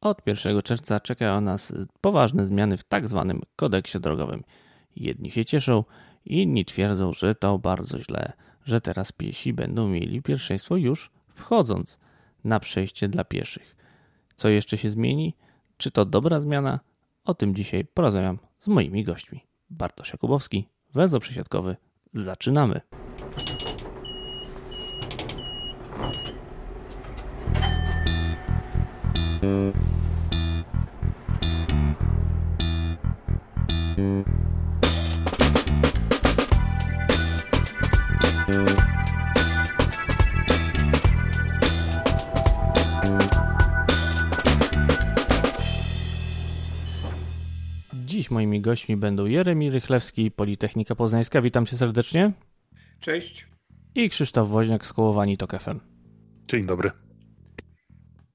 Od 1 czerwca czekają nas poważne zmiany w tak zwanym kodeksie drogowym. Jedni się cieszą, inni twierdzą, że to bardzo źle, że teraz piesi będą mieli pierwszeństwo już wchodząc na przejście dla pieszych. Co jeszcze się zmieni? Czy to dobra zmiana? O tym dzisiaj porozmawiam z moimi gośćmi. Bartosz Jakubowski, węzeł przesiadkowy. Zaczynamy. Gośćmi będą Jeremi Rychlewski, Politechnika Poznańska. Witam cię serdecznie. Cześć. I Krzysztof Woźniak z Kołowani Tok FM. Dzień dobry.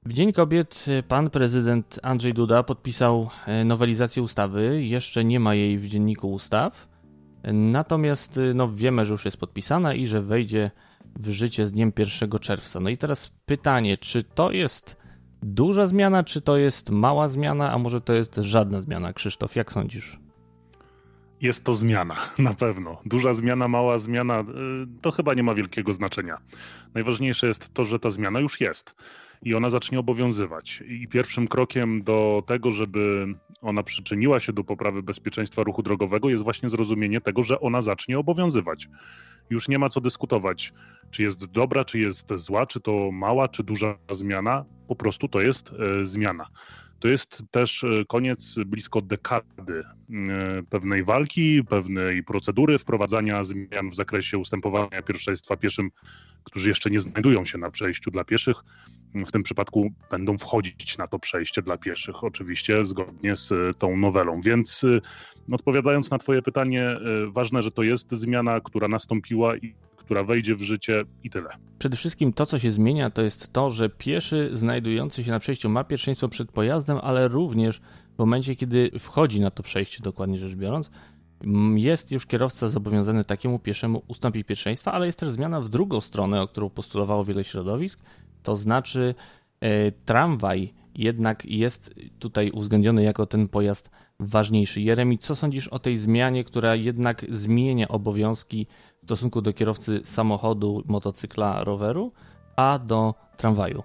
W Dzień Kobiet pan prezydent Andrzej Duda podpisał e, nowelizację ustawy. Jeszcze nie ma jej w dzienniku ustaw. Natomiast e, no, wiemy, że już jest podpisana i że wejdzie w życie z dniem 1 czerwca. No i teraz pytanie, czy to jest duża zmiana, czy to jest mała zmiana, a może to jest żadna zmiana? Krzysztof, jak sądzisz? Jest to zmiana, na pewno. Duża zmiana, mała zmiana, y, to chyba nie ma wielkiego znaczenia. Najważniejsze jest to, że ta zmiana już jest i ona zacznie obowiązywać. I pierwszym krokiem do tego, żeby ona przyczyniła się do poprawy bezpieczeństwa ruchu drogowego, jest właśnie zrozumienie tego, że ona zacznie obowiązywać. Już nie ma co dyskutować, czy jest dobra, czy jest zła, czy to mała, czy duża zmiana. Po prostu to jest e, zmiana. To jest też e, koniec blisko dekady e, pewnej walki, pewnej procedury wprowadzania zmian w zakresie ustępowania pierwszeństwa pieszym, którzy jeszcze nie znajdują się na przejściu dla pieszych. W tym przypadku będą wchodzić na to przejście dla pieszych, oczywiście zgodnie z tą nowelą. Więc odpowiadając na Twoje pytanie, ważne, że to jest zmiana, która nastąpiła i która wejdzie w życie i tyle. Przede wszystkim to, co się zmienia, to jest to, że pieszy znajdujący się na przejściu ma pierwszeństwo przed pojazdem, ale również w momencie, kiedy wchodzi na to przejście, dokładnie rzecz biorąc, jest już kierowca zobowiązany takiemu pieszemu ustąpić pierwszeństwa, ale jest też zmiana w drugą stronę, o którą postulowało wiele środowisk, to znaczy e, tramwaj jednak jest tutaj uwzględniony jako ten pojazd ważniejszy. Jeremi, co sądzisz o tej zmianie, która jednak zmienia obowiązki w stosunku do kierowcy samochodu, motocykla, roweru, a do tramwaju?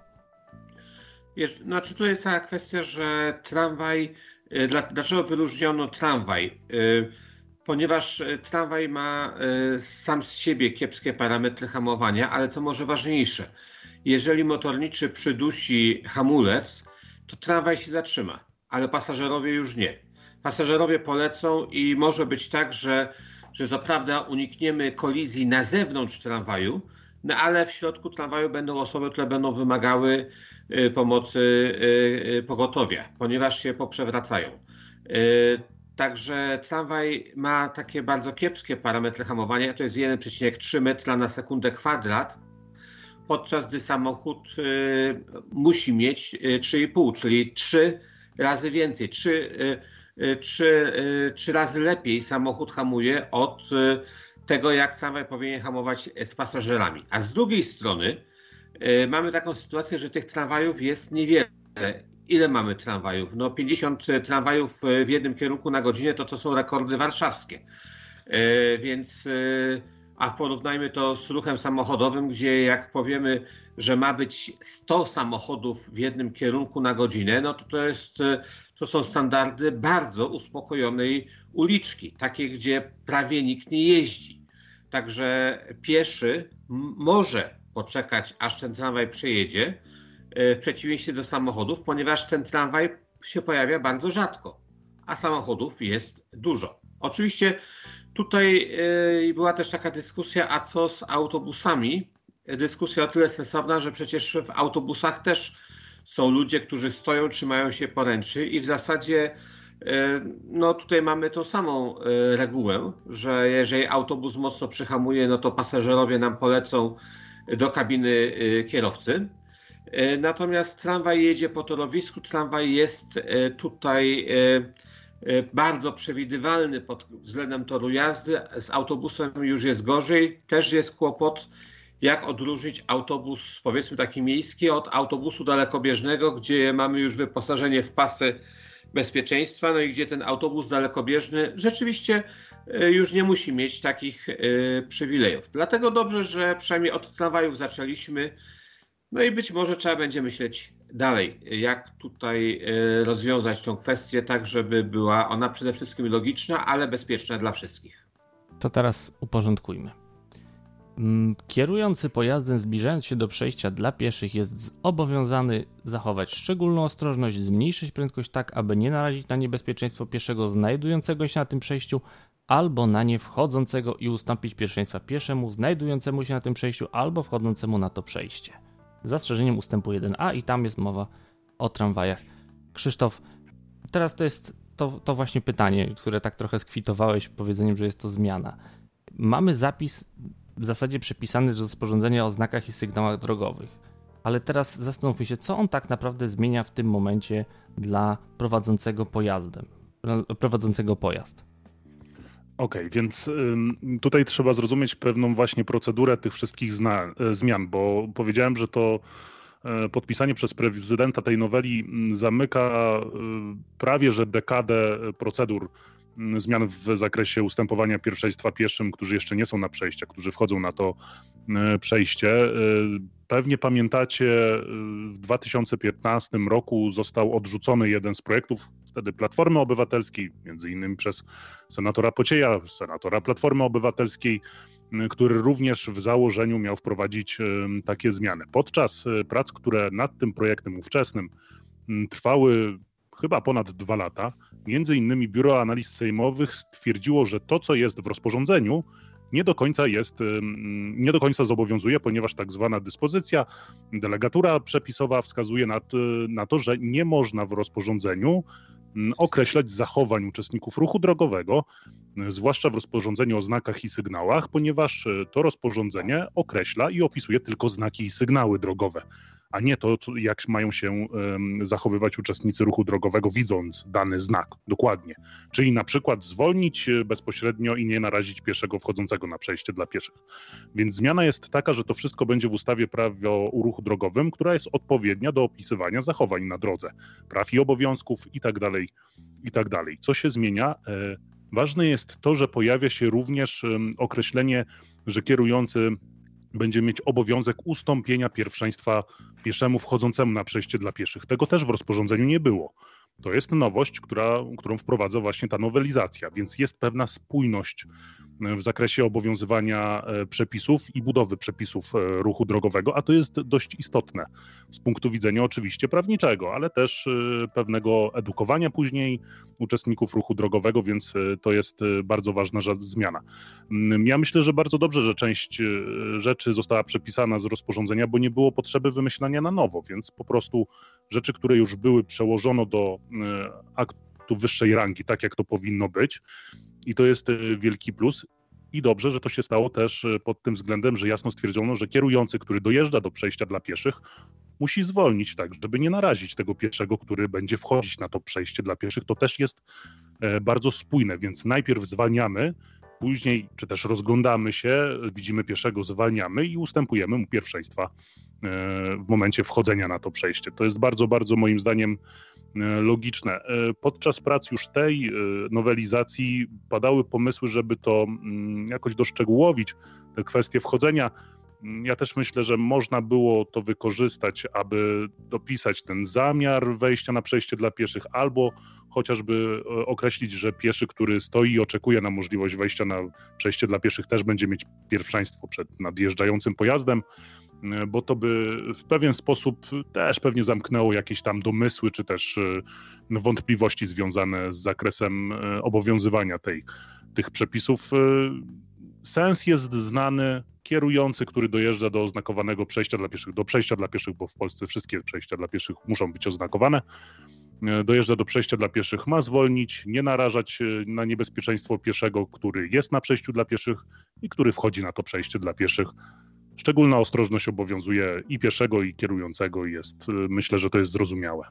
Wiesz, znaczy tu jest taka kwestia, że tramwaj, y, dlaczego wyróżniono tramwaj? Y, ponieważ y, tramwaj ma sam z siebie kiepskie parametry hamowania, ale co może ważniejsze, jeżeli motorniczy przydusi hamulec, to tramwaj się zatrzyma, ale pasażerowie już nie. Pasażerowie polecą i może być tak, że że co prawda unikniemy kolizji na zewnątrz tramwaju, no ale w środku tramwaju będą osoby, które będą wymagały y, pomocy y, y, pogotowia, ponieważ się poprzewracają. Także tramwaj ma takie bardzo kiepskie parametry hamowania, to jest 1,3 metra na sekundę kwadrat, podczas gdy samochód musi mieć 3,5, czyli 3 razy więcej. 3 Y, trzy, y, razy lepiej samochód hamuje od y, tego, jak tramwaj powinien hamować z pasażerami. A z drugiej strony mamy taką sytuację, że tych tramwajów jest niewiele. Ile mamy tramwajów? No 50 tramwajów w jednym kierunku na godzinę to to są rekordy warszawskie. Więc a porównajmy to z ruchem samochodowym, gdzie jak powiemy, że ma być 100 samochodów w jednym kierunku na godzinę, no to to jest to są standardy bardzo uspokojonej uliczki, takiej, gdzie prawie nikt nie jeździ. Także pieszy może poczekać, aż ten tramwaj przejedzie, e, w przeciwieństwie do samochodów, ponieważ ten tramwaj się pojawia bardzo rzadko, a samochodów jest dużo. Oczywiście tutaj e, była też taka dyskusja, a co z autobusami? Dyskusja o tyle sensowna, że przecież w autobusach też są ludzie, którzy stoją, trzymają się poręczy i w zasadzie e, no tutaj mamy tą samą e, regułę, że jeżeli autobus mocno przyhamuje, no to pasażerowie nam polecą do kabiny kierowcy. Natomiast tramwaj jedzie po torowisku, tramwaj jest tutaj bardzo przewidywalny pod względem toru jazdy, z autobusem już jest gorzej, też jest kłopot jak odróżnić autobus, powiedzmy taki miejski, od autobusu dalekobieżnego, gdzie mamy już wyposażenie w pasy bezpieczeństwa, no i gdzie ten autobus dalekobieżny rzeczywiście e, już nie musi mieć takich e, przywilejów. Dlatego dobrze, że przynajmniej od tramwajów zaczęliśmy. No i być może trzeba będzie myśleć dalej, jak tutaj e, rozwiązać tą kwestię tak, żeby była ona przede wszystkim logiczna, ale bezpieczna dla wszystkich. To teraz uporządkujmy. Mm, kierujący pojazdem zbliżając się do przejścia dla pieszych jest zobowiązany zachować szczególną ostrożność, zmniejszyć prędkość tak, aby nie narazić na niebezpieczeństwo pieszego znajdującego się na tym przejściu albo na nie wchodzącego i ustąpić pierwszeństwa pieszemu znajdującemu się na tym przejściu albo wchodzącemu na to przejście. Zastrzeżeniem ustępu 1a i tam jest mowa o tramwajach. Krzysztof, teraz to jest to, to właśnie pytanie, które tak trochę skwitowałeś powiedzeniem, że jest to zmiana. Mamy zapis w zasadzie przepisany z rozporządzenia o znakach i sygnałach drogowych. Ale teraz zastanówmy się, co on tak naprawdę zmienia w tym momencie dla prowadzącego pojazdem, prowadzącego pojazd. Okej, okay, więc tutaj trzeba zrozumieć pewną właśnie procedurę tych wszystkich e, zmian, bo powiedziałem, że to e, podpisanie przez prezydenta tej noweli zamyka e, prawie że dekadę procedur Mm, zmian w zakresie ustępowania pierwszeństwa pieszym, którzy jeszcze nie są na przejściach, którzy wchodzą na to e, przejście. E, pewnie pamiętacie, e, w 2015 roku został odrzucony jeden z projektów wtedy Platformy Obywatelskiej, między innymi przez senatora Pocieja, senatora Platformy Obywatelskiej, który również w założeniu miał wprowadzić takie zmiany. Podczas prac, które nad tym projektem ówczesnym trwały chyba ponad dwa lata, między innymi Biuro Analiz Sejmowych stwierdziło, że to, co jest w rozporządzeniu, nie do końca jest, nie do końca zobowiązuje, ponieważ tak zwana dyspozycja, delegatura przepisowa wskazuje na, na to, że nie można w rozporządzeniu określać zachowań uczestników ruchu drogowego, zwłaszcza w rozporządzeniu o znakach i sygnałach, ponieważ to rozporządzenie określa i opisuje tylko znaki i sygnały drogowe a nie to, jak mają się zachowywać uczestnicy ruchu drogowego, widząc dany znak dokładnie. Czyli na przykład zwolnić e, bezpośrednio i nie narazić pieszego wchodzącego na przejście dla pieszych. Więc zmiana jest taka, że to wszystko będzie w ustawie prawo o ruchu drogowym, która jest odpowiednia do opisywania zachowań na drodze, praw i obowiązków itd. Tak itd. Tak Co się zmienia? E, ważne jest to, że pojawia się również określenie, że kierujący będzie mieć obowiązek ustąpienia pierwszeństwa pieszemu wchodzącemu na przejście dla pieszych. Tego też w rozporządzeniu nie było. To jest nowość, która, którą wprowadza właśnie ta nowelizacja, więc jest pewna spójność w zakresie obowiązywania e, przepisów i budowy przepisów e, ruchu drogowego, a to jest dość istotne z punktu widzenia oczywiście prawniczego, ale też e, pewnego edukowania później uczestników ruchu drogowego, więc to jest bardzo ważna zmiana. Mm, ja myślę, że bardzo dobrze, że część rzeczy została przepisana z rozporządzenia, bo nie było potrzeby wymyślania na nowo, więc po prostu rzeczy, które już były, przełożono do aktu wyższej rangi, tak jak to powinno być. I to jest e, wielki plus. I dobrze, że to się stało też e, pod tym względem, że jasno stwierdzono, że kierujący, który dojeżdża do przejścia dla pieszych, musi zwolnić tak, żeby nie narazić tego pieszego, który będzie wchodzić na to przejście dla pieszych. To też jest e, bardzo spójne, więc najpierw zwalniamy, później czy też rozglądamy się, widzimy pieszego, zwalniamy i ustępujemy mu pierwszeństwa w momencie wchodzenia na to przejście. To jest bardzo, bardzo moim zdaniem E, logiczne. E, podczas prac już tej e, nowelizacji padały pomysły, żeby to mm, jakoś doszczegółowić, te kwestie wchodzenia. Mm, ja też myślę, że można było to wykorzystać, aby dopisać ten zamiar wejścia na przejście dla pieszych, albo chociażby określić, że pieszy, który stoi i oczekuje na możliwość wejścia na przejście dla pieszych, też będzie mieć pierwszeństwo przed nadjeżdżającym pojazdem. E, bo to by w pewien sposób też pewnie zamknęło jakieś tam domysły, czy też e, wątpliwości związane z zakresem e, obowiązywania tej, tych przepisów. Sens jest znany. Kierujący, który dojeżdża do oznakowanego przejścia dla pieszych, do przejścia dla pieszych, bo w Polsce wszystkie przejścia dla pieszych muszą być oznakowane, dojeżdża do przejścia dla pieszych, ma zwolnić, nie narażać na niebezpieczeństwo pieszego, który jest na przejściu dla pieszych i który wchodzi na to przejście dla pieszych Szczególna ostrożność obowiązuje i pieszego, i kierującego, i jest, y, myślę, że to jest zrozumiałe.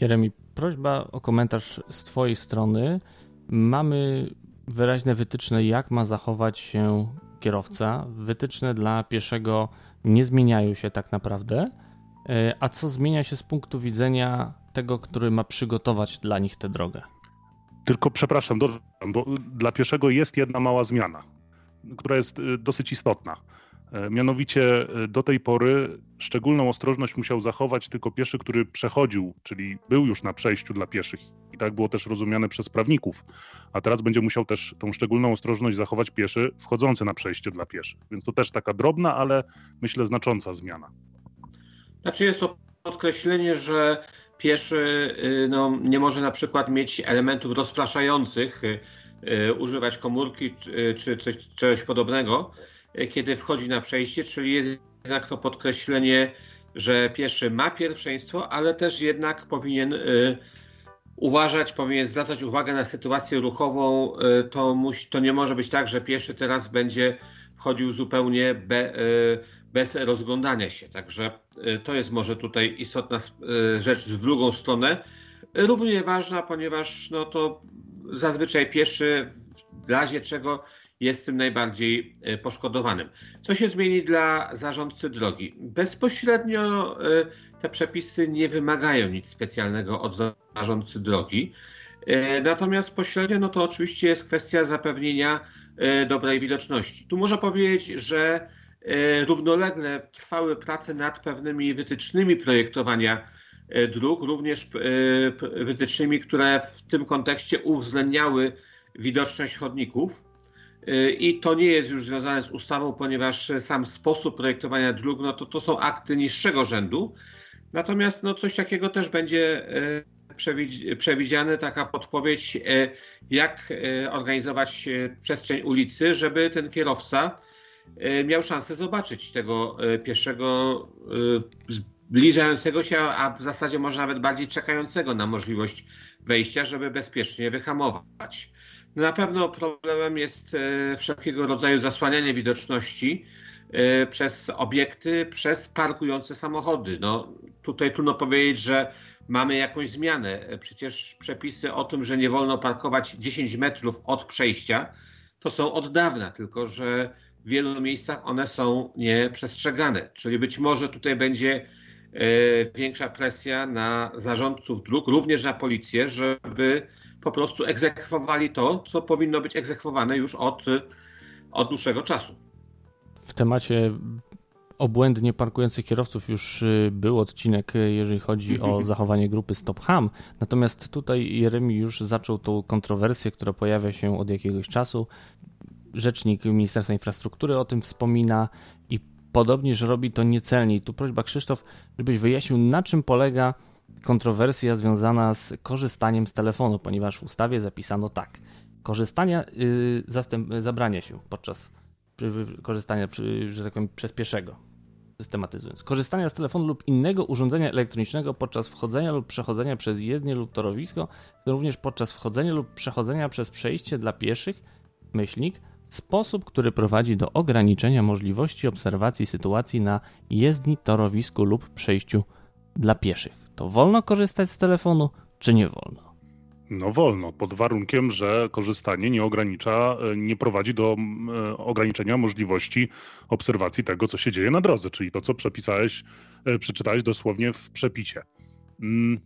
Jeremi, prośba o komentarz z Twojej strony. Mamy wyraźne wytyczne, jak ma zachować się kierowca. Wytyczne dla pieszego nie zmieniają się tak naprawdę. E, a co zmienia się z punktu widzenia tego, który ma przygotować dla nich tę drogę? Tylko przepraszam, bo dla pieszego jest jedna mała zmiana, która jest y, dosyć istotna. E, mianowicie e, do tej pory szczególną ostrożność musiał zachować tylko pieszy, który przechodził, czyli był już na przejściu dla pieszych. I tak było też rozumiane przez prawników. A teraz będzie musiał też tą szczególną ostrożność zachować pieszy wchodzący na przejście dla pieszych. Więc to też taka drobna, ale myślę znacząca zmiana. Znaczy jest to podkreślenie, że pieszy y, no, nie może na przykład mieć elementów rozpraszających, y, używać komórki czy coś, czegoś podobnego kiedy wchodzi na przejście, czyli jest jednak to podkreślenie, że pieszy ma pierwszeństwo, ale też jednak powinien y, uważać, powinien zwracać uwagę na sytuację ruchową. Y, to, musi, to nie może być tak, że pieszy teraz będzie wchodził zupełnie be, y, bez rozglądania się. Także to jest może tutaj istotna rzecz w drugą stronę. Równie ważna, ponieważ no to zazwyczaj pieszy w razie czego jest tym najbardziej e, poszkodowanym. Co się zmieni dla zarządcy drogi? Bezpośrednio e, te przepisy nie wymagają nic specjalnego od zarządcy drogi. E, natomiast pośrednio no to oczywiście jest kwestia zapewnienia dobrej widoczności. Tu można powiedzieć, że równolegle trwały prace nad pewnymi wytycznymi projektowania dróg, również wytycznymi, które w tym kontekście uwzględniały widoczność chodników. Y, I to nie jest już związane z ustawą, ponieważ sam sposób projektowania dróg, no to, to są akty niższego rzędu. Natomiast no coś takiego też będzie y, przewidziane, taka podpowiedź, y, jak organizować przestrzeń ulicy, żeby ten kierowca miał szansę zobaczyć tego pieszego zbliżającego się, a w zasadzie może nawet bardziej czekającego na możliwość wejścia, żeby bezpiecznie wyhamować. Na pewno problemem jest e, wszelkiego rodzaju zasłanianie widoczności e, przez obiekty, przez parkujące samochody. No, tutaj trudno powiedzieć, że mamy jakąś zmianę. Przecież przepisy o tym, że nie wolno parkować 10 metrów od przejścia, to są od dawna, tylko że w wielu miejscach one są nieprzestrzegane. Czyli być może tutaj będzie e, większa presja na zarządców dróg, również na policję, żeby po prostu egzekwowali to, co powinno być egzekwowane już od, od dłuższego czasu. W temacie obłędnie parkujących kierowców już y, był odcinek, y, jeżeli chodzi o zachowanie grupy Stop Ham. Natomiast tutaj Jeremi już zaczął tą kontrowersję, która pojawia się od jakiegoś czasu. Rzecznik Ministerstwa Infrastruktury o tym wspomina i podobnież robi to niecelnie. I tu prośba Krzysztof, żebyś wyjaśnił, na czym polega kontrowersja związana z korzystaniem z telefonu, ponieważ w ustawie zapisano tak. Korzystania, yy, zastęp, zabrania się podczas korzystania, że tak powiem, przez pieszego, systematyzując. Korzystania z telefonu lub innego urządzenia elektronicznego podczas wchodzenia lub przechodzenia przez jezdnię lub torowisko, również podczas wchodzenia lub przechodzenia przez przejście dla pieszych, myślnik, sposób, który prowadzi do ograniczenia możliwości obserwacji sytuacji na jezdni, torowisku lub przejściu dla pieszych to wolno korzystać z telefonu, czy nie wolno? No wolno, pod warunkiem, że korzystanie nie ogranicza, e, nie prowadzi do e, ograniczenia możliwości obserwacji tego, co się dzieje na drodze, czyli to, co przepisałeś, e, przeczytałeś dosłownie w przepisie. Mm,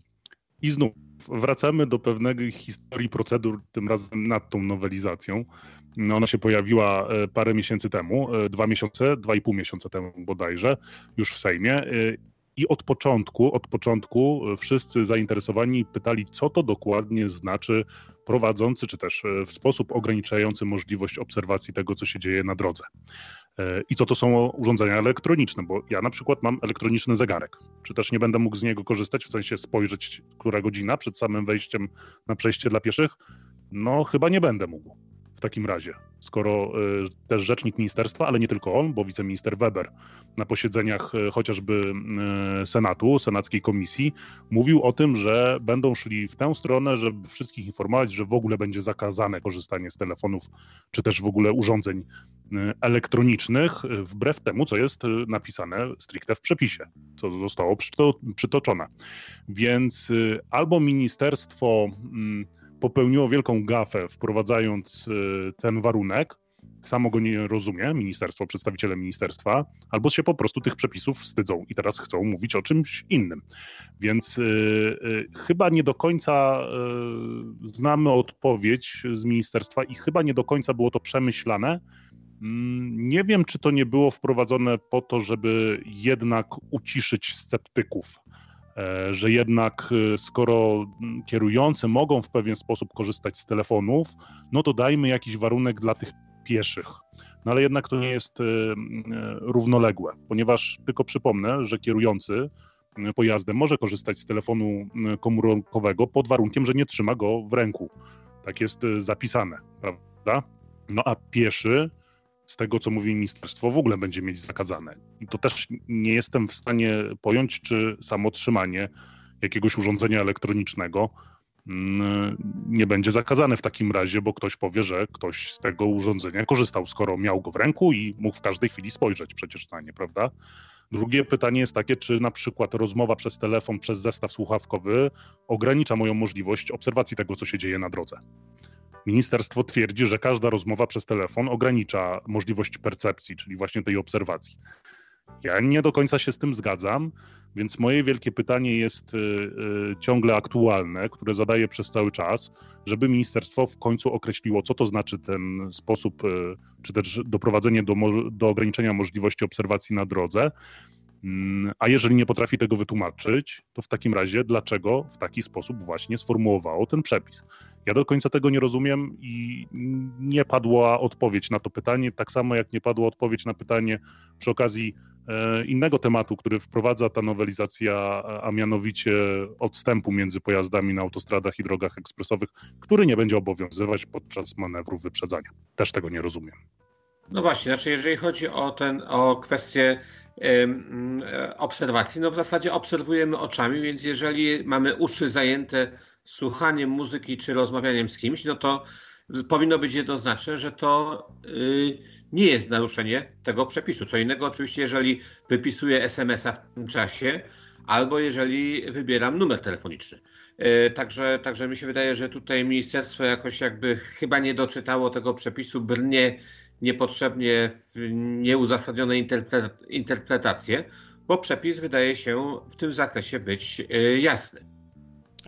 I znów wracamy do pewnej historii procedur, tym razem nad tą nowelizacją. No, ona się pojawiła parę miesięcy temu, dwa miesiące, dwa i pół miesiąca temu bodajże, już w Sejmie i od początku, od początku wszyscy zainteresowani pytali, co to dokładnie znaczy prowadzący, czy też e, w sposób ograniczający możliwość obserwacji tego, co się dzieje na drodze. E, I co to są urządzenia elektroniczne, bo ja na przykład mam elektroniczny zegarek. Czy też nie będę mógł z niego korzystać, w sensie spojrzeć, która godzina przed samym wejściem na przejście dla pieszych? No, chyba nie będę mógł w takim razie, skoro y, też rzecznik ministerstwa, ale nie tylko on, bo wiceminister Weber na posiedzeniach y, chociażby y, Senatu, Senackiej Komisji, mówił o tym, że będą szli w tę stronę, żeby wszystkich informować, że w ogóle będzie zakazane korzystanie z telefonów, czy też w ogóle urządzeń elektronicznych, wbrew temu, co jest napisane stricte w przepisie, co zostało przytoczone. Więc albo ministerstwo mm, popełniło wielką gafę, wprowadzając y, ten warunek, samo go nie rozumie, ministerstwo, przedstawiciele ministerstwa, albo się po prostu tych przepisów wstydzą i teraz chcą mówić o czymś innym. Więc y, y, chyba nie do końca znamy odpowiedź z ministerstwa i chyba nie do końca było to przemyślane. Mm, nie wiem, czy to nie było wprowadzone po to, żeby jednak uciszyć sceptyków że jednak e, skoro kierujący mogą w pewien sposób korzystać z telefonów, no to dajmy jakiś warunek dla tych pieszych. No ale jednak to nie jest e, równoległe, ponieważ tylko przypomnę, że kierujący pojazdem może korzystać z telefonu komórkowego pod warunkiem, że nie trzyma go w ręku. Tak jest zapisane, prawda? No a pieszy z tego, co mówi ministerstwo, w ogóle będzie mieć zakazane. I to też nie jestem w stanie pojąć, czy samo trzymanie jakiegoś urządzenia elektronicznego mm, nie będzie zakazane w takim razie, bo ktoś powie, że ktoś z tego urządzenia korzystał, skoro miał go w ręku i mógł w każdej chwili spojrzeć przecież na nie, prawda? Drugie pytanie jest takie, czy na przykład rozmowa przez telefon, przez zestaw słuchawkowy ogranicza moją możliwość obserwacji tego, co się dzieje na drodze. Ministerstwo twierdzi, że każda rozmowa przez telefon ogranicza możliwość percepcji, czyli właśnie tej obserwacji. Ja nie do końca się z tym zgadzam, więc moje wielkie pytanie jest y, y, ciągle aktualne, które zadaję przez cały czas, żeby ministerstwo w końcu określiło, co to znaczy ten sposób, y, czy też doprowadzenie do, do ograniczenia możliwości obserwacji na drodze. Mm, a jeżeli nie potrafi tego wytłumaczyć, to w takim razie dlaczego w taki sposób właśnie sformułowało ten przepis? Ja do końca tego nie rozumiem i nie padła odpowiedź na to pytanie, tak samo jak nie padła odpowiedź na pytanie przy okazji e, innego tematu, który wprowadza ta nowelizacja, a mianowicie odstępu między pojazdami na autostradach i drogach ekspresowych, który nie będzie obowiązywać podczas manewrów wyprzedzania. Też tego nie rozumiem. No właśnie, znaczy jeżeli chodzi o, ten, o kwestię obserwacji, no w zasadzie obserwujemy oczami, więc jeżeli mamy uszy zajęte słuchaniem muzyki czy rozmawianiem z kimś, no to powinno być jednoznaczne, że to y, nie jest naruszenie tego przepisu. Co innego oczywiście, jeżeli wypisuję SMS-a w tym czasie, albo jeżeli wybieram numer telefoniczny. Y, także, także mi się wydaje, że tutaj ministerstwo jakoś jakby chyba nie doczytało tego przepisu, brnie niepotrzebnie nieuzasadnione interpretacje, bo przepis wydaje się w tym zakresie być y, jasny.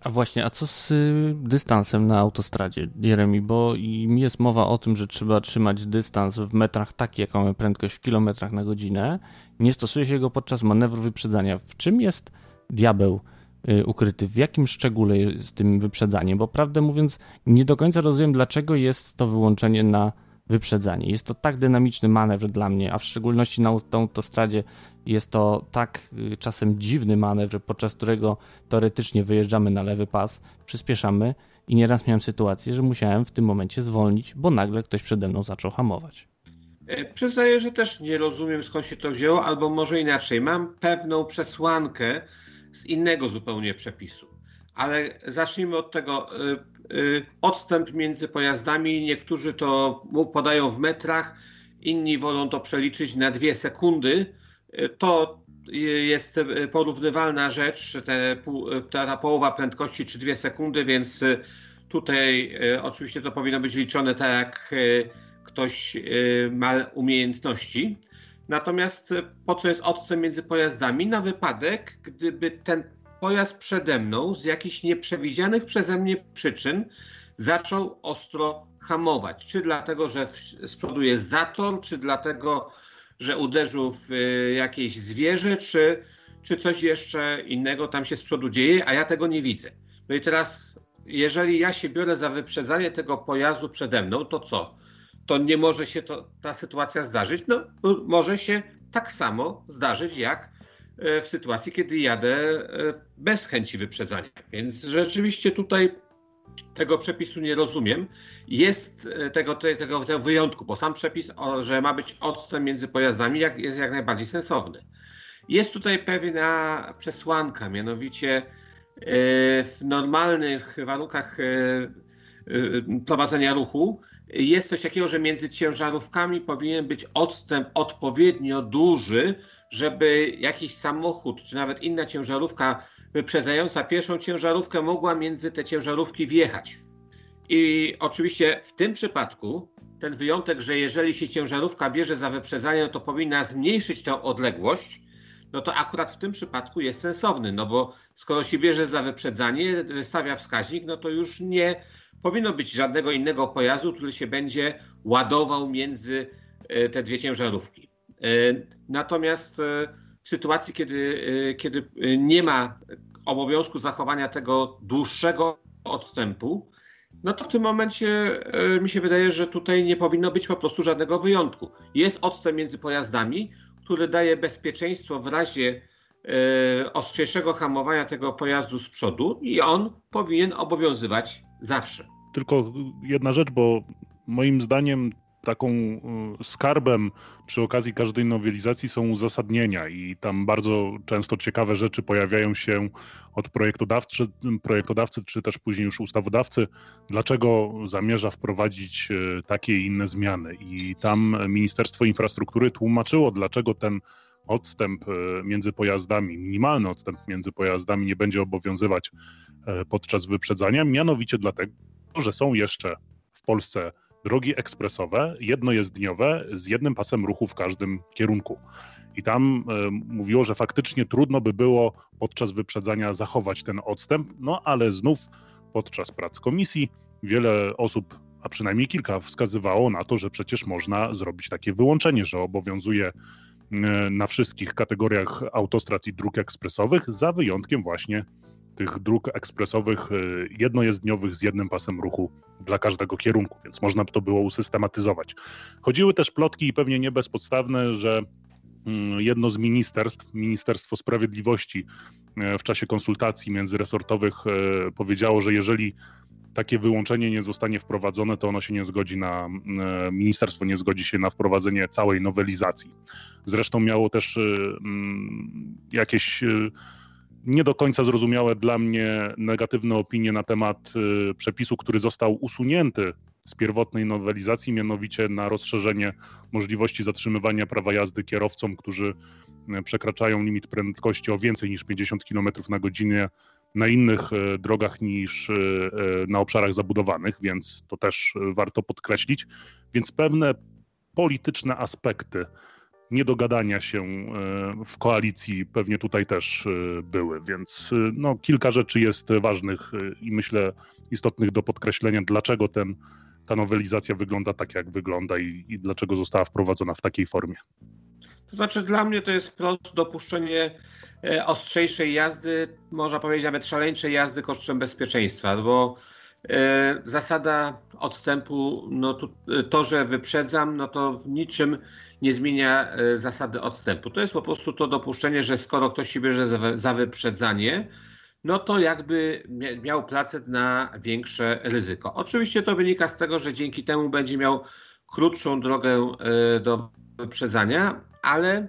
A właśnie, a co z y, dystansem na autostradzie, Jeremi? Bo jest mowa o tym, że trzeba trzymać dystans w metrach taki, jaką mamy prędkość w kilometrach na godzinę. Nie stosuje się go podczas manewru wyprzedzania. W czym jest diabeł y, ukryty? W jakim szczególe jest tym wyprzedzaniem? Bo prawdę mówiąc, nie do końca rozumiem, dlaczego jest to wyłączenie na wyprzedzanie. Jest to tak dynamiczny manewr dla mnie, a w szczególności na autostradzie jest to tak y, czasem dziwny manewr, podczas którego teoretycznie wyjeżdżamy na lewy pas, przyspieszamy i nieraz miałem sytuację, że musiałem w tym momencie zwolnić, bo nagle ktoś przede mną zaczął hamować. E, przyznaję, że też nie rozumiem skąd się to wzięło, albo może inaczej. Mam pewną przesłankę z innego zupełnie przepisu. Ale zacznijmy od tego. Y, Y, odstęp między pojazdami. Niektórzy to podają w metrach, inni wolą to przeliczyć na dwie sekundy. Y, to jest porównywalna rzecz, te, ta połowa prędkości czy dwie sekundy, więc tutaj oczywiście to powinno być liczone tak, jak ktoś ma umiejętności. Natomiast po co jest odstęp między pojazdami? Na wypadek, gdyby ten pojazd przede mną z jakichś nieprzewidzianych przeze mnie przyczyn zaczął ostro hamować. Czy dlatego, że z przodu jest zator, czy dlatego, że uderzył w y, jakieś zwierzę, czy, czy coś jeszcze innego tam się z przodu dzieje, a ja tego nie widzę. No i teraz, jeżeli ja się biorę za wyprzedzanie tego pojazdu przede mną, to co? To nie może się to, ta sytuacja zdarzyć? No, może się tak samo zdarzyć, jak w sytuacji, kiedy jadę e, bez chęci wyprzedzania. Więc rzeczywiście tutaj tego przepisu nie rozumiem. Jest e, tego, tego, tego wyjątku, bo sam przepis, że ma być odstęp między pojazdami, jest jak najbardziej sensowny. Jest tutaj pewna przesłanka, mianowicie w normalnych warunkach prowadzenia ruchu jest coś takiego, że między ciężarówkami powinien być odstęp odpowiednio duży, żeby jakiś samochód, czy nawet inna ciężarówka wyprzedzająca pierwszą ciężarówkę mogła między te ciężarówki wjechać. I oczywiście w tym przypadku ten wyjątek, że jeżeli się ciężarówka bierze za wyprzedzanie, to powinna zmniejszyć tę odległość, no to akurat w tym przypadku jest sensowny, no bo skoro się bierze za wyprzedzanie, wystawia wskaźnik, no to już nie powinno być żadnego innego pojazdu, który się będzie ładował między e, te dwie ciężarówki. E, natomiast e, w sytuacji, kiedy, kiedy nie ma obowiązku zachowania tego dłuższego odstępu, no to w tym momencie mi się wydaje, że tutaj nie powinno być po prostu żadnego wyjątku. Jest odstęp między pojazdami, który daje bezpieczeństwo w razie ostrzejszego hamowania tego pojazdu z przodu i on powinien obowiązywać zawsze. Tylko jedna rzecz, bo moim zdaniem taką y, skarbem przy okazji każdej nowelizacji są uzasadnienia i tam bardzo często ciekawe rzeczy pojawiają się od projektodawcy, projektodawcy czy też później już ustawodawcy, dlaczego zamierza wprowadzić y, takie i inne zmiany. I tam Ministerstwo Infrastruktury tłumaczyło, dlaczego ten odstęp y, między pojazdami, minimalny odstęp między pojazdami nie będzie obowiązywać podczas wyprzedzania, mianowicie dlatego, że są jeszcze w Polsce drogi ekspresowe, jednojezdniowe, z jednym pasem ruchu w każdym kierunku. I tam e, mówiło, że faktycznie trudno by było podczas wyprzedzania zachować ten odstęp, no ale znów podczas prac komisji wiele osób, a przynajmniej kilka, wskazywało na to, że przecież można zrobić takie wyłączenie, że obowiązuje e, na wszystkich kategoriach autostrad i dróg ekspresowych, za wyjątkiem właśnie tych dróg ekspresowych y, jednojezdniowych z jednym pasem ruchu dla każdego kierunku, więc można by to było usystematyzować. Chodziły też plotki i pewnie nie bezpodstawne, że mm, jedno z ministerstw, Ministerstwo Sprawiedliwości e, w czasie konsultacji międzyresortowych e, powiedziało, że jeżeli takie wyłączenie nie zostanie wprowadzone, to ono się nie zgodzi na, ministerstwo nie zgodzi się na wprowadzenie całej nowelizacji. Zresztą miało też mm, jakieś nie do końca zrozumiałe dla mnie negatywne opinie na temat y, przepisu, który został usunięty z pierwotnej nowelizacji, mianowicie na rozszerzenie możliwości zatrzymywania prawa jazdy kierowcom, którzy y, przekraczają limit prędkości o więcej niż 50 km na godzinę na innych y, drogach niż na obszarach zabudowanych, więc to też warto podkreślić. Więc pewne polityczne aspekty niedogadania się e, w koalicji pewnie tutaj też e, były, więc e, no, kilka rzeczy jest ważnych i myślę istotnych do podkreślenia, dlaczego ten, ta nowelizacja wygląda tak, jak wygląda i, i dlaczego została wprowadzona w takiej formie. To znaczy dla mnie to jest wprost dopuszczenie ostrzejszej jazdy, można powiedzieć nawet szaleńczej jazdy kosztem bezpieczeństwa, bo zasada odstępu, no to, to, że wyprzedzam, no to w niczym nie zmienia e, zasady odstępu. To jest po prostu to dopuszczenie, że skoro ktoś się bierze za, za wyprzedzanie, no to jakby miał placet na większe ryzyko. Oczywiście to wynika z tego, że dzięki temu będzie miał krótszą drogę e, do wyprzedzania, ale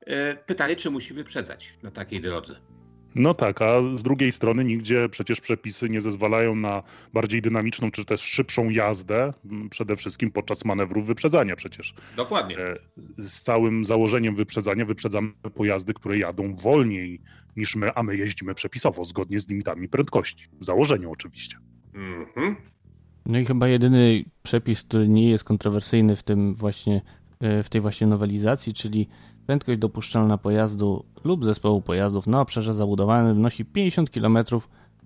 e, pytanie, czy musi wyprzedzać na takiej drodze. No tak, a z drugiej strony nigdzie przecież przepisy nie zezwalają na bardziej dynamiczną czy też szybszą jazdę, przede wszystkim podczas manewrów wyprzedzania przecież. Dokładnie. E, z całym założeniem wyprzedzania wyprzedzamy pojazdy, które jadą wolniej niż my, a my jeździmy przepisowo, zgodnie z limitami prędkości. W założeniu oczywiście. Mhm. No i chyba jedyny przepis, który nie jest kontrowersyjny w tym właśnie, e, w tej właśnie nowelizacji, czyli Prędkość dopuszczalna pojazdu lub zespołu pojazdów na obszarze zabudowanym wynosi 50 km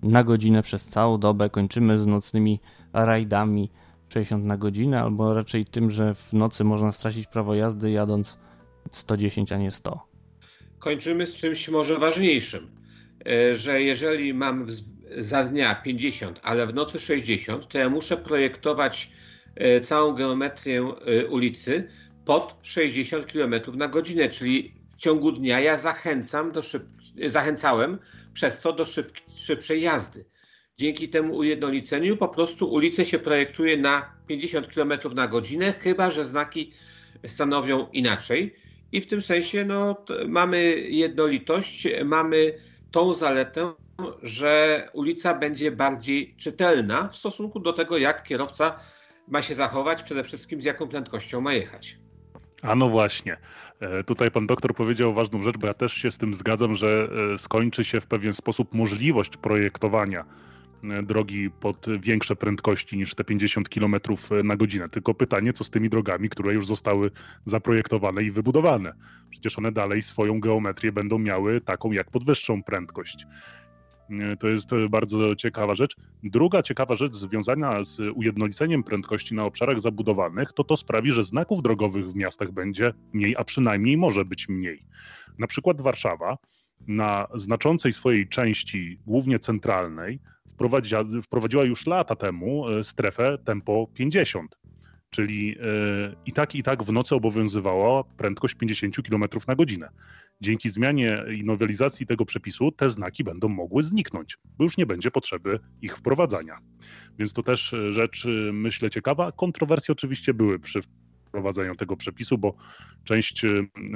na godzinę przez całą dobę. Kończymy z nocnymi rajdami 60 na godzinę, albo raczej tym, że w nocy można stracić prawo jazdy jadąc 110, a nie 100. Kończymy z czymś może ważniejszym, e, że jeżeli mam za dnia 50, ale w nocy 60, to ja muszę projektować e, całą geometrię e, ulicy pod 60 km na godzinę, czyli w ciągu dnia ja zachęcam do szyb... zachęcałem przez to do szyb... szybszej jazdy. Dzięki temu ujednoliceniu po prostu ulicę się projektuje na 50 km na godzinę, chyba że znaki stanowią inaczej. I w tym sensie no, mamy jednolitość, mamy tą zaletę, że ulica będzie bardziej czytelna w stosunku do tego, jak kierowca ma się zachować, przede wszystkim z jaką prędkością ma jechać. A no właśnie. E, tutaj pan doktor powiedział ważną rzecz, bo ja też się z tym zgadzam, że e, skończy się w pewien sposób możliwość projektowania drogi pod większe prędkości niż te 50 km na godzinę. Tylko pytanie, co z tymi drogami, które już zostały zaprojektowane i wybudowane? Przecież one dalej swoją geometrię będą miały taką jak pod wyższą prędkość. To jest bardzo ciekawa rzecz. Druga ciekawa rzecz związana z ujednoliceniem prędkości na obszarach zabudowanych, to to sprawi, że znaków drogowych w miastach będzie mniej, a przynajmniej może być mniej. Na przykład Warszawa na znaczącej swojej części, głównie centralnej, wprowadziła, wprowadziła już lata temu e, strefę tempo 50. Czyli e, i tak, i tak w nocy obowiązywała prędkość 50 km na godzinę. Dzięki zmianie i nowelizacji tego przepisu te znaki będą mogły zniknąć, bo już nie będzie potrzeby ich wprowadzania. Więc to też e, rzecz, myślę, ciekawa. Kontrowersje oczywiście były przy wprowadzeniu tego przepisu, bo część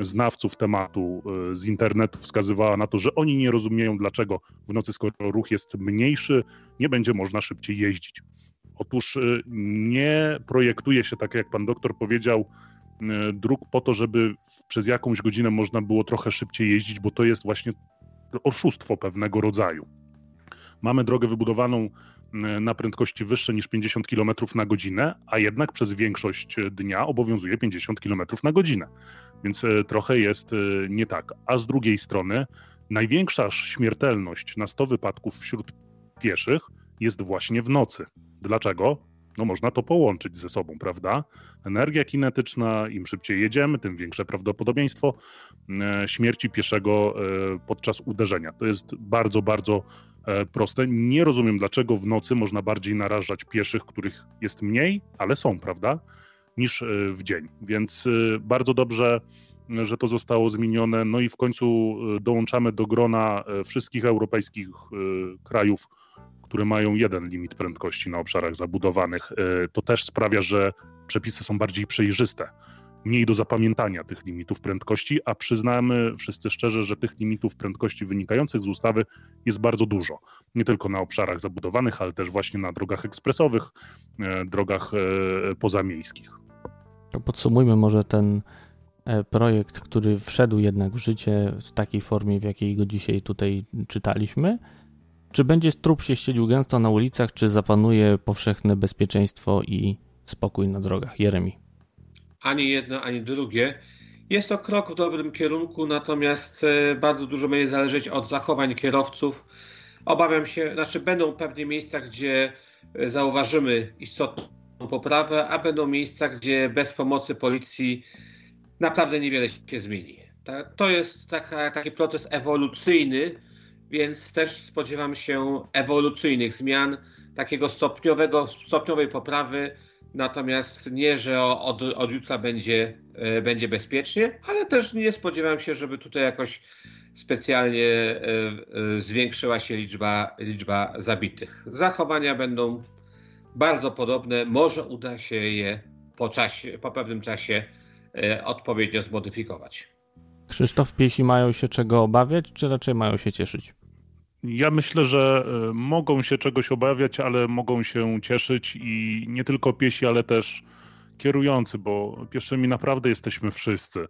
znawców tematu z internetu wskazywała na to, że oni nie rozumieją, dlaczego w nocy, skoro ruch jest mniejszy, nie będzie można szybciej jeździć. Otóż nie projektuje się, tak jak pan doktor powiedział, dróg po to, żeby przez jakąś godzinę można było trochę szybciej jeździć, bo to jest właśnie oszustwo pewnego rodzaju. Mamy drogę wybudowaną na prędkości wyższe niż 50 km na godzinę, a jednak przez większość dnia obowiązuje 50 km na godzinę. Więc trochę jest nie tak. A z drugiej strony, największa śmiertelność na 100 wypadków wśród pieszych jest właśnie w nocy. Dlaczego? No można to połączyć ze sobą, prawda? Energia kinetyczna, im szybciej jedziemy, tym większe prawdopodobieństwo e, śmierci pieszego podczas uderzenia. To jest bardzo, bardzo E, proste. Nie rozumiem, dlaczego w nocy można bardziej narażać pieszych, których jest mniej, ale są, prawda, niż e, w dzień. Więc e, bardzo dobrze, że to zostało zmienione. No i w końcu dołączamy do grona wszystkich europejskich krajów, które mają jeden limit prędkości na obszarach zabudowanych. To też sprawia, że przepisy są bardziej przejrzyste mniej do zapamiętania tych limitów prędkości, a przyznamy wszyscy szczerze, że tych limitów prędkości wynikających z ustawy jest bardzo dużo. Nie tylko na obszarach zabudowanych, ale też właśnie na drogach ekspresowych, e, drogach e, pozamiejskich. Podsumujmy może ten e, projekt, który wszedł jednak w życie w takiej formie, w jakiej go dzisiaj tutaj czytaliśmy. Czy będzie trup się ścielił gęsto na ulicach, czy zapanuje powszechne bezpieczeństwo i spokój na drogach? Jeremi ani jedno, ani drugie. Jest to krok w dobrym kierunku, natomiast e, bardzo dużo będzie zależeć od zachowań kierowców. Obawiam się, znaczy będą pewnie miejsca, gdzie e, zauważymy istotną poprawę, a będą miejsca, gdzie bez pomocy policji naprawdę niewiele się zmieni. To jest taka, taki proces ewolucyjny, więc też spodziewam się ewolucyjnych zmian, takiego stopniowego, stopniowej poprawy Natomiast nie, że od, od jutra będzie, e, będzie bezpiecznie, ale też nie spodziewam się, żeby tutaj jakoś specjalnie e, e, zwiększyła się liczba, liczba zabitych. Zachowania będą bardzo podobne. Może uda się je po, czasie, po pewnym czasie odpowiednio zmodyfikować. Krzysztof, piesi mają się czego obawiać, czy raczej mają się cieszyć? Ja myślę, że e, mogą się czegoś obawiać, ale mogą się cieszyć i nie tylko piesi, ale też kierujący, bo pieszymi naprawdę jesteśmy wszyscy.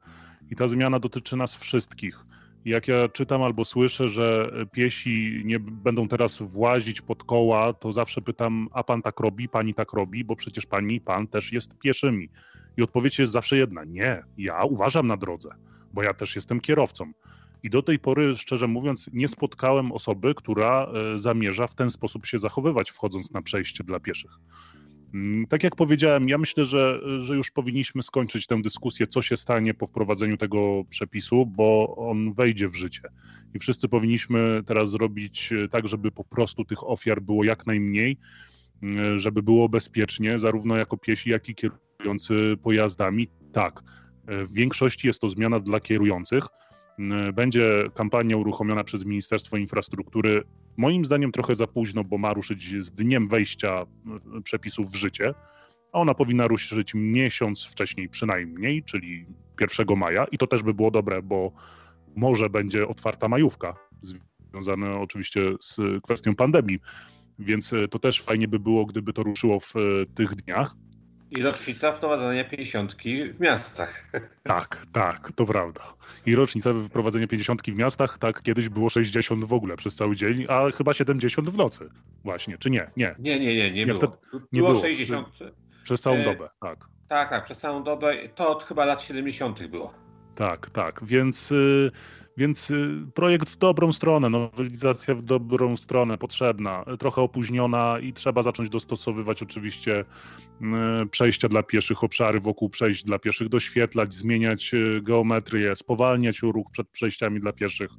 I ta zmiana dotyczy nas wszystkich. Jak ja czytam albo słyszę, że piesi nie będą teraz włazić pod koła, to zawsze pytam, a pan tak robi, pani tak robi, bo przecież pani, pan też jest pieszymi. I odpowiedź jest zawsze jedna: nie, ja uważam na drodze, bo ja też jestem kierowcą. I do tej pory, szczerze mówiąc, nie spotkałem osoby, która e, zamierza w ten sposób się zachowywać, wchodząc na przejście dla pieszych. Mm, tak jak powiedziałem, ja myślę, że, że już powinniśmy skończyć tę dyskusję, co się stanie po wprowadzeniu tego przepisu, bo on wejdzie w życie. I wszyscy powinniśmy teraz zrobić e, tak, żeby po prostu tych ofiar było jak najmniej, mm, żeby było bezpiecznie, zarówno jako piesi, jak i kierujący pojazdami. Tak, e, w większości jest to zmiana dla kierujących będzie kampania uruchomiona przez Ministerstwo Infrastruktury. Moim zdaniem trochę za późno, bo ma ruszyć z dniem wejścia przepisów w życie. A ona powinna ruszyć miesiąc wcześniej przynajmniej, czyli 1 maja. I to też by było dobre, bo może będzie otwarta majówka, związana oczywiście z kwestią pandemii. Więc to też fajnie by było, gdyby to ruszyło w tych dniach. I rocznica wprowadzenia 50 w miastach. Tak, tak, to prawda. I rocznica wprowadzenia 50 w miastach, tak, kiedyś było 60 w ogóle przez cały dzień, a chyba 70 w nocy. Właśnie, czy nie? Nie. Nie, nie, nie, nie, nie było. Wtedy, nie było, było 60. Przez całą e... dobę, tak. Tak, tak, przez całą dobę. To od chyba lat 70. było. Tak, tak. Więc. Y więc y, projekt w dobrą stronę, nowelizacja w dobrą stronę potrzebna, trochę opóźniona i trzeba zacząć dostosowywać oczywiście y, przejścia dla pieszych, obszary wokół przejść dla pieszych, doświetlać, zmieniać y, geometrię, spowalniać ruch przed przejściami dla pieszych,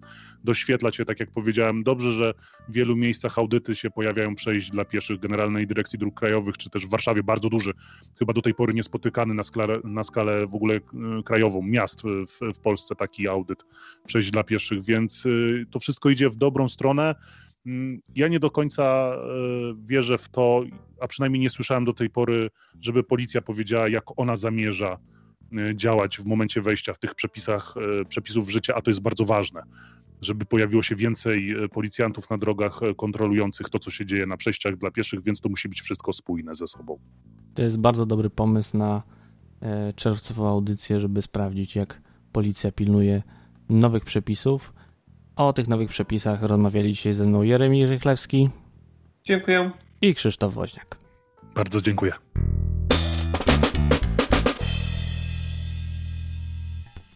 doświetlać je, tak jak powiedziałem. Dobrze, że w wielu miejscach audyty się pojawiają przejść dla pieszych Generalnej Dyrekcji Dróg Krajowych, czy też w Warszawie bardzo duży, chyba do tej pory niespotykany na skalę, na skalę w ogóle krajową miast w, w Polsce taki audyt przejść dla pieszych, więc y, to wszystko idzie w dobrą stronę. Mm, ja nie do końca y, wierzę w to, a przynajmniej nie słyszałem do tej pory, żeby policja powiedziała, jak ona zamierza y, działać w momencie wejścia w tych przepisach, przepisów w życie, a to jest bardzo ważne, żeby pojawiło się więcej policjantów na drogach kontrolujących to, co się dzieje na przejściach dla pieszych, więc to musi być wszystko spójne ze sobą. To jest bardzo dobry pomysł na e, czerwcową audycję, żeby sprawdzić, jak policja pilnuje nowych przepisów. O tych nowych przepisach rozmawiali dzisiaj ze mną Jeremi Rychlewski. Dziękuję. I Krzysztof Woźniak. Bardzo dziękuję.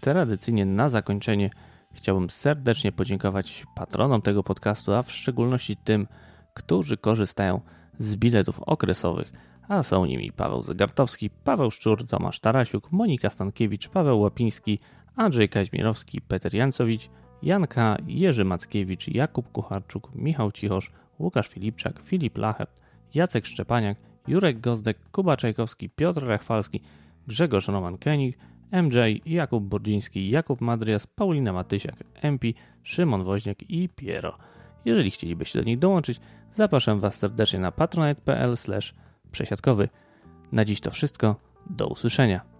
Tradycyjnie na zakończenie chciałbym serdecznie podziękować patronom tego podcastu, a w szczególności tym, którzy korzystają z biletów okresowych, a są nimi Paweł Zegartowski, Paweł Szczur, Tomasz Tarasiuk, Monika Stankiewicz, Paweł Łapiński, Andrzej Kaźmierowski, Peter Jancowicz, Janka, Jerzy Mackiewicz, Jakub Kucharczuk, Michał Cichosz, Łukasz Filipczak, Filip Lachert, Jacek Szczepaniak, Jurek Gozdek, Kuba Czajkowski, Piotr Rachwalski, Grzegorz Roman-Kenig, MJ, Jakub Burdziński, Jakub Madrias, Paulina Matysiak, MP, Szymon Woźniak i Piero. Jeżeli chcielibyście do nich dołączyć, zapraszam Was serdecznie na patronite.pl przesiadkowy. Na dziś to wszystko. Do usłyszenia.